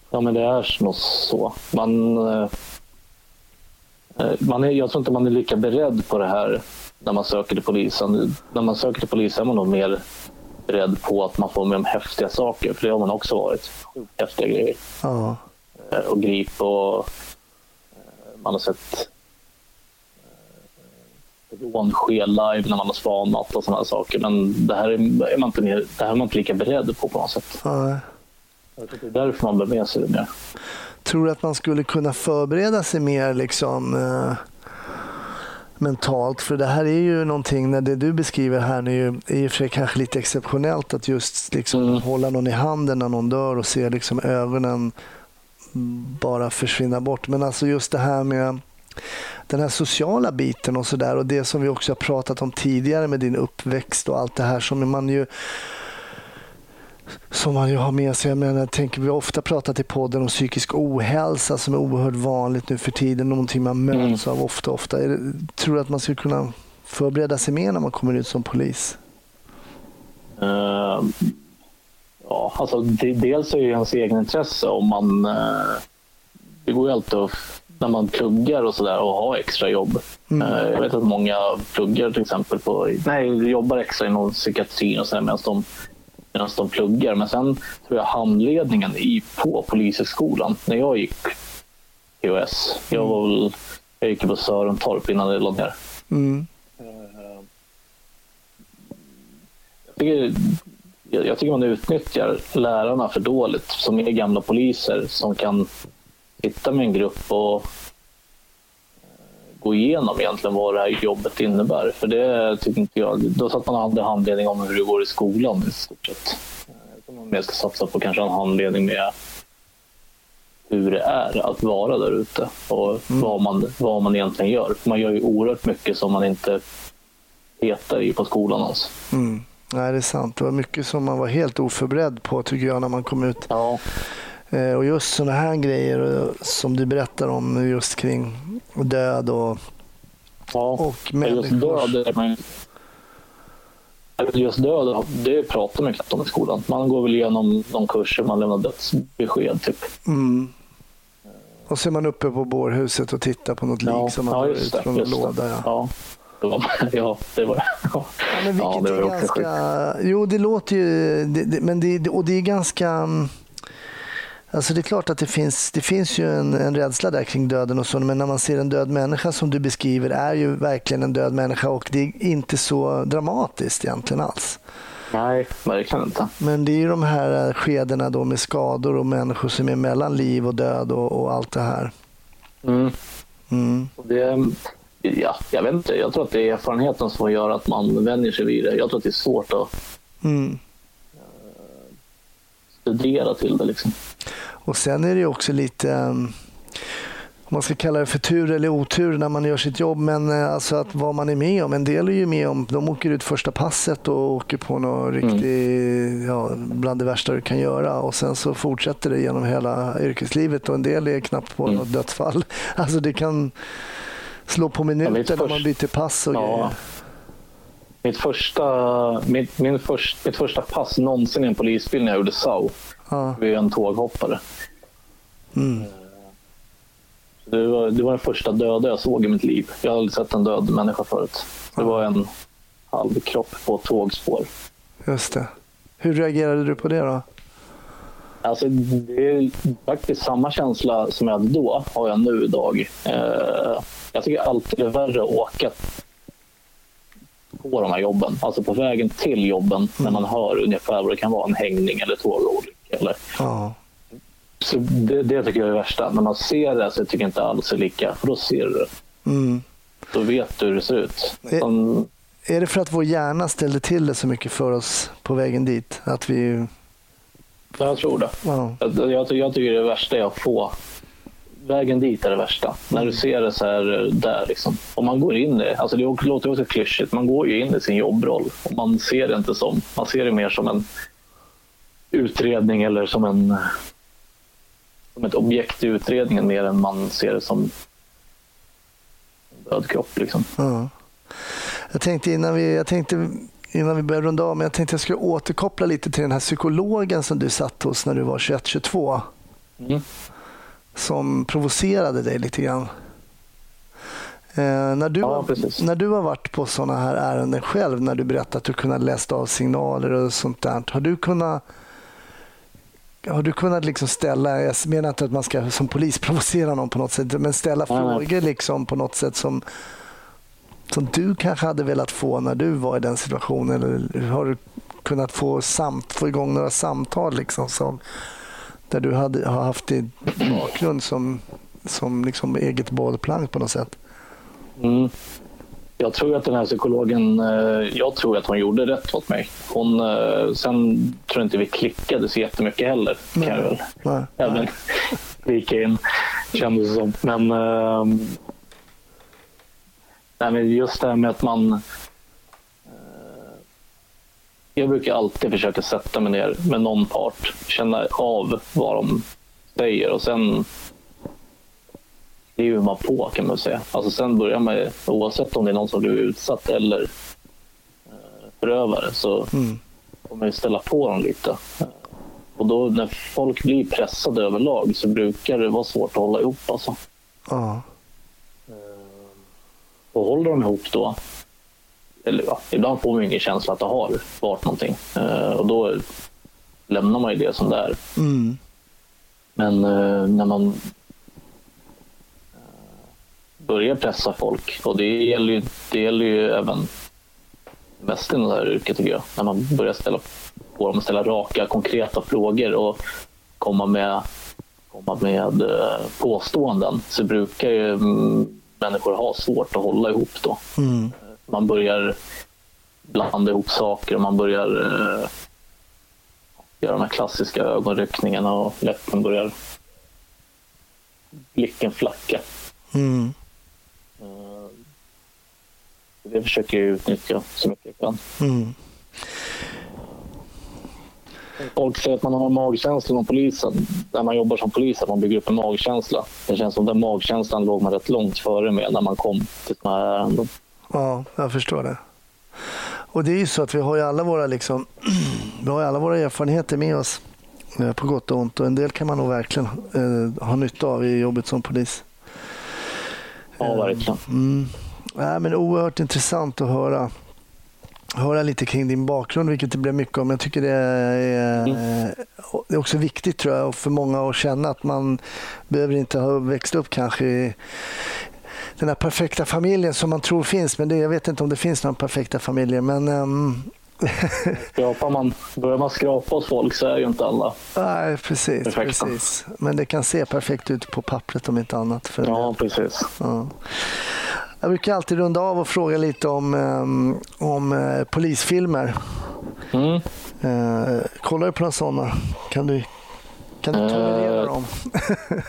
Ja, men det är nog så. Man, eh, eh, man är, jag tror inte man är lika beredd på det här när man söker till polisen. När man söker till polisen är man nog mer beredd på att man får med om häftiga saker. För det har man också varit. Sjukt häftiga grejer. Ja. Eh, Och grip och man har sett eh, rån ske live när man har spanat och sådana saker. Men det här är, man inte det här är man inte lika beredd på på något sätt. Ja. Jag tror att Det är därför man bär med sig det mer. Tror du att man skulle kunna förbereda sig mer liksom, eh, mentalt? För det här är ju någonting, när det du beskriver här nu, är ju i och för sig kanske lite exceptionellt att just liksom, Mm. hålla någon i handen när någon dör och se liksom, ögonen bara försvinna bort. Men alltså just det här med den här sociala biten och sådär och det som vi också har pratat om tidigare med din uppväxt och allt det här som man ju som man ju har med sig. Jag menar, jag tänker, vi har ofta pratat i podden om psykisk ohälsa som är oerhört vanligt nu för tiden. Någonting man möts av ofta. ofta. Det, tror du att man skulle kunna förbereda sig mer när man kommer ut som polis? Eh, ja, alltså det, dels är det ju ens egenintresse om man... eh, det går ju alltid att, när man pluggar och sådär och har extra jobb. Mm. Eh, jag vet att många pluggar till exempel på... Nej, jobbar extra inom psykiatrin och sådär medan de, medan de pluggar. Men sen tror jag handledningen i, på Polishögskolan, när jag gick POS, jag var väl... Jag gick på Sörentorp innan det låg ner. Mm. Jag tycker, jag, tycker man utnyttjar lärarna för dåligt som är gamla poliser som kan sitta med en grupp och eh, gå igenom egentligen vad det här jobbet innebär. För det tycker inte jag. Då satt man hade handledning om hur det går i skolan i stort sett. Eh, Jag tror man mer ska satsa på kanske en handledning med hur det är att vara där ute och vad, man, vad man egentligen gör. För man gör ju oerhört mycket som man inte petar i på skolan ens. Mm. Nej, det är sant. Det var mycket som man var helt oförberedd på tycker jag när man kom ut. Ja, Eh, Och just sådana här grejer eh, som du berättar om just kring död och, ja. och Ja, Just död är man ju just död, det pratar man knappt om i skolan. Man går väl igenom de kurser man lämnar dödsbesked. Typ. Mm. Och så är man uppe på bårhuset och tittar på något Ja, lik som man ja, ut från en låda. Ja. Ja, det var, ja, det var ja. Ja, men vilket Ja, det var är ganska... Jo, det låter ju... Det, det, men det, och det är ganska... Alltså det är klart att det finns, det finns ju en, en rädsla där kring döden och så, men när man ser en död människa som du beskriver är ju verkligen en död människa och det är inte så dramatiskt egentligen alls. Nej, verkligen inte. Men det är ju de här eh, skedena då med skador och människor som är mellan liv och död och, och allt det här. Mm. Mm. Och Det, ja, jag vet inte. Jag tror att det är erfarenheten som gör att man vänjer sig vid det. Jag tror att det är svårt att Mm. Studera till det. Liksom. Och sen är det också lite, um, om man ska kalla det för tur eller otur när man gör sitt jobb, men eh, alltså att vad man är med om. En del är ju med om, de åker ut första passet och åker på något riktigt, ja, bland det värsta du kan göra och sen så fortsätter det genom hela yrkeslivet och en del är knappt på Mm. något dödsfall. Alltså det kan slå på minuter när man byter pass och Ja. grejer. Mitt första, mitt, min först, mitt första pass någonsin i en polisbil när jag gjorde SAU Ja. var en tåghoppare. Mm. Det var, det var den första döda jag såg i mitt liv. Jag har aldrig sett en död människa förut. Det var en halv kropp på ett tågspår. Just det. Hur reagerade du på det då? Alltså, det är faktiskt samma känsla som jag hade då, har jag nu idag. Eh, jag tycker alltid det är värre att åka på de här jobben. Alltså på vägen till jobben när man hör ungefär vad det kan vara en hängning eller tågolycka. Eller. Ja. Så det, det tycker jag är det värsta. När man ser det så tycker jag inte alls är lika. För då ser du det. Mm. Då vet du hur det ser ut. Som, Är det för att vår hjärna ställde till det så mycket för oss på vägen dit? Att vi... jag tror det. Ja. Jag, jag, jag tycker det värsta är att få vägen dit är det värsta. När du ser det så här där liksom. Om man går in i, alltså det låter också klyschigt, man går ju in i sin jobbroll och man ser det inte som, man ser det mer som en utredning eller som en som ett objekt i utredningen mer än man ser det som en död kropp liksom. Ja. Jag tänkte innan vi, jag tänkte innan vi börjar runda av, men jag tänkte jag skulle återkoppla lite till den här psykologen som du satt hos när du var 21-22 Mm. Som provocerade dig lite grann. Eh, när, du Ja, har, när du har varit på sådana här ärenden själv, när du berättar att du kunnat läsa av signaler och sånt där, har du kunnat har du kunnat liksom ställa, jag menar inte att man ska som polis provocera någon på något sätt, men ställa nej. frågor liksom på något sätt som, som du kanske hade velat få när du var i den situationen? Eller har du kunnat få, samt, få igång några samtal liksom som, där du hade, har haft din bakgrund som, som liksom eget bollplank på något sätt? Mm. Jag tror att den här psykologen, eh, jag tror att hon gjorde rätt åt mig. Hon, eh, sen tror jag inte vi klickade så jättemycket heller. Kan jag väl Nej. även flika in, kändes det som. Men, ehm, nej, men just det här med att man... eh, jag brukar alltid försöka sätta mig ner med någon part, känna av vad de säger och sen skriver man på kan man säga. Alltså sen börjar man ju- oavsett om det är någon som blir utsatt eller eh, förövare så Mm. får man ju ställa på dem lite. Eh, Och då när folk blir pressade överlag så brukar det vara svårt att hålla ihop. Alltså. Ja. Och håller de ihop då, eller ja, ibland får man ingen känsla att det har varit någonting. Eh, Och då lämnar man ju det som det är. Mm. Men eh, när man eh, börjar pressa folk, och det gäller ju, det gäller ju även mest i det här yrket tycker jag, när man börjar ställa på dem, ställa raka, konkreta frågor och komma med, komma med eh, påståenden så brukar ju mm, människor ha svårt att hålla ihop då. Mm. Man börjar blanda ihop saker och man börjar eh, göra de här klassiska ögonryckningarna och läppen börjar blicken flacka. Mm. Eh, det försöker jag utnyttja så mycket jag kan. Mm. Folk säger att man har magkänsla inom polisen. När man jobbar som polis, att man bygger upp en magkänsla. Det känns som den magkänslan låg man rätt långt före med när man kom till såna här ärenden. Ja, jag förstår det. Och det är ju så att vi har ju alla våra, liksom, vi har ju alla våra erfarenheter med oss eh, på gott och ont och en del kan man nog verkligen eh, ha nytta av i jobbet som polis. Ja, verkligen. Mm. Ja, men oerhört intressant att höra, höra lite kring din bakgrund, vilket det blev mycket om. Jag tycker det är, Mm. det är också viktigt tror jag för många att känna att man behöver inte ha växt upp kanske i den här perfekta familjen som man tror finns. Men det, jag vet inte om det finns några perfekta familjer. Men ehm, Skrapar man, börjar man skrapa hos folk så är ju inte alla. nej, precis, Perfekta. precis. Men det kan se perfekt ut på pappret om inte annat. För Ja, precis. Ja. Jag brukar alltid runda av och fråga lite om, ehm, om eh, polisfilmer. Mm. Eh, kollar du på några sådana? Kan du, kan du tolerera Eh, dem?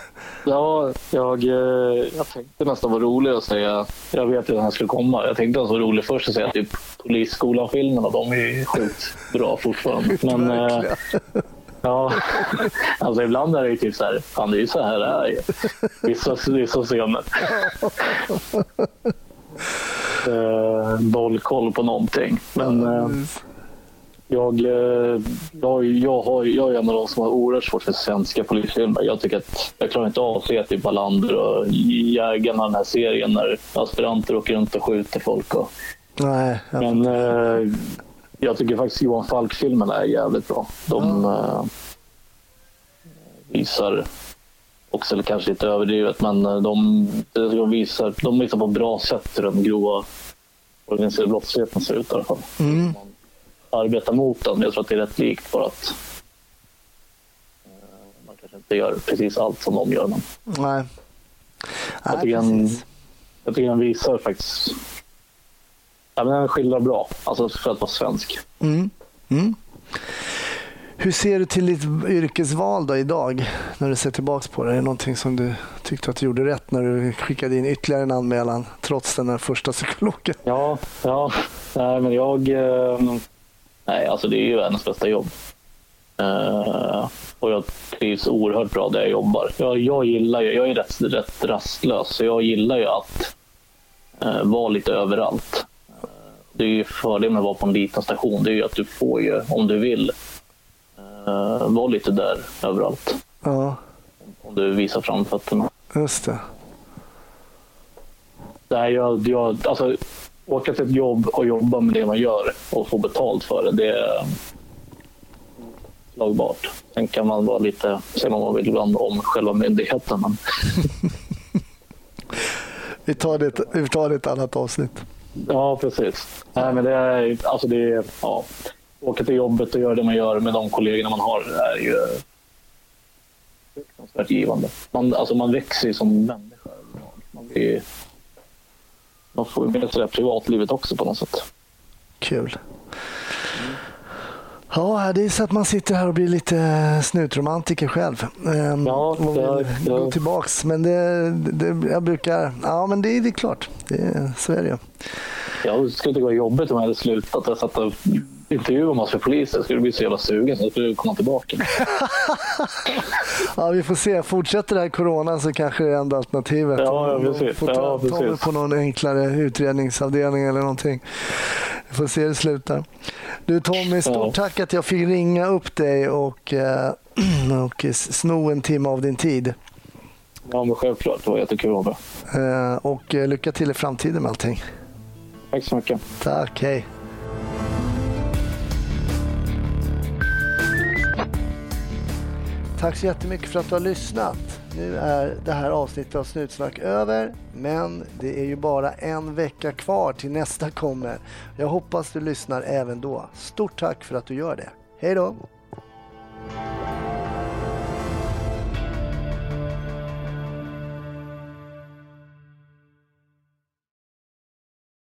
Ja, jag, eh, jag tänkte nästan vara rolig att säga. Jag vet ju att här skulle komma. Jag tänkte att det var roligt först att säga typ Polisskolan-filmerna. De är ju sjukt bra fortfarande. Men eh, ja, alltså ibland är det ju typ så här. Fan, det är ju så här det är ju. Vissa, vissa scener. Eh, bollkoll på någonting. Men eh, jag, eh, jag, jag, har, jag är en av de som har oerhört svårt för svenska polisfilmer. Jag tycker att jag klarar inte av att se typ Wallander och Jägarna, den här serien när aspiranter åker runt och skjuter folk. Och, Nej, jag, men eh, jag tycker faktiskt Johan Falk-filmerna är jävligt bra. De eh, visar också, eller kanske lite överdrivet, men eh, de, de, visar, de visar på bra sätt hur den grova organiserade brottsligheten ser ut i alla fall mm, man arbetar mot den. Jag tror att det är rätt likt bara att eh, man kanske inte gör precis allt som de gör. Men nej. Jag Nej, tycker han- jag tycker den visar faktiskt... Ja, men den skildrar bra, alltså för att vara svensk. Mm. Mm. Hur ser du till ditt yrkesval då idag? När du ser tillbaka på det? Är det någonting som du tyckte att du gjorde rätt när du skickade in ytterligare en anmälan trots den där första psykologen? Ja, ja. Nej, men jag... Nej, alltså det är ju världens bästa jobb. Eh, och jag trivs oerhört bra där jag jobbar. Jag, jag gillar ju, jag är rätt, rätt rastlös, så jag gillar ju att eh, vara lite överallt. Eh, det är ju fördelen med att vara på en liten station, det är ju att du får ju, om du vill, vara lite där överallt. Ja, Om du visar fram fötterna. just det. Nej, jag, jag, alltså, åka till ett jobb och jobba med det man gör och få betalt för det, det är slagbart. Sen kan man vara lite, säga vad man vill ibland om själva myndigheten. Men, Vi tar det, vi tar det ett annat avsnitt. ja, precis. Nej, men det är, alltså det är, ja, åka till jobbet och göra det man gör med de kollegorna man har är ju fruktansvärt givande. Man, alltså man växer som människa. Man, blir, man får ju med sig det privatlivet också på något sätt. Kul. Ja, det är så att man sitter här och blir lite snutromantiker själv. Ehm, Ja, och vill det- gå tillbaks. Men det, det, jag brukar... Ja, men det, det är klart. Det, så är det ju. Jag skulle tycka det var jobbigt om jag hade slutat. Jag satt och intervjuade massor med poliser. Jag skulle bli så jävla sugen så jag skulle komma tillbaka. Ja, vi får se. Fortsätter det här corona så kanske det är enda alternativet. Ja, ja, precis. Får ta, Ja, ta precis. på någon enklare utredningsavdelning eller någonting. Vi får se hur det slutar. Du Tommy, stort Ja. tack att jag fick ringa upp dig och, eh, och sno en timme av din tid. Ja, men självklart. Det var jättekul att vara med. Och lycka till i framtiden med allting. Tack så mycket. Tack, hej. Tack så jättemycket för att du har lyssnat. Nu är det här avsnittet av Snutsnack över, men det är ju bara en vecka kvar till nästa kommer. Jag hoppas du lyssnar även då. Stort tack för att du gör det. Hej då!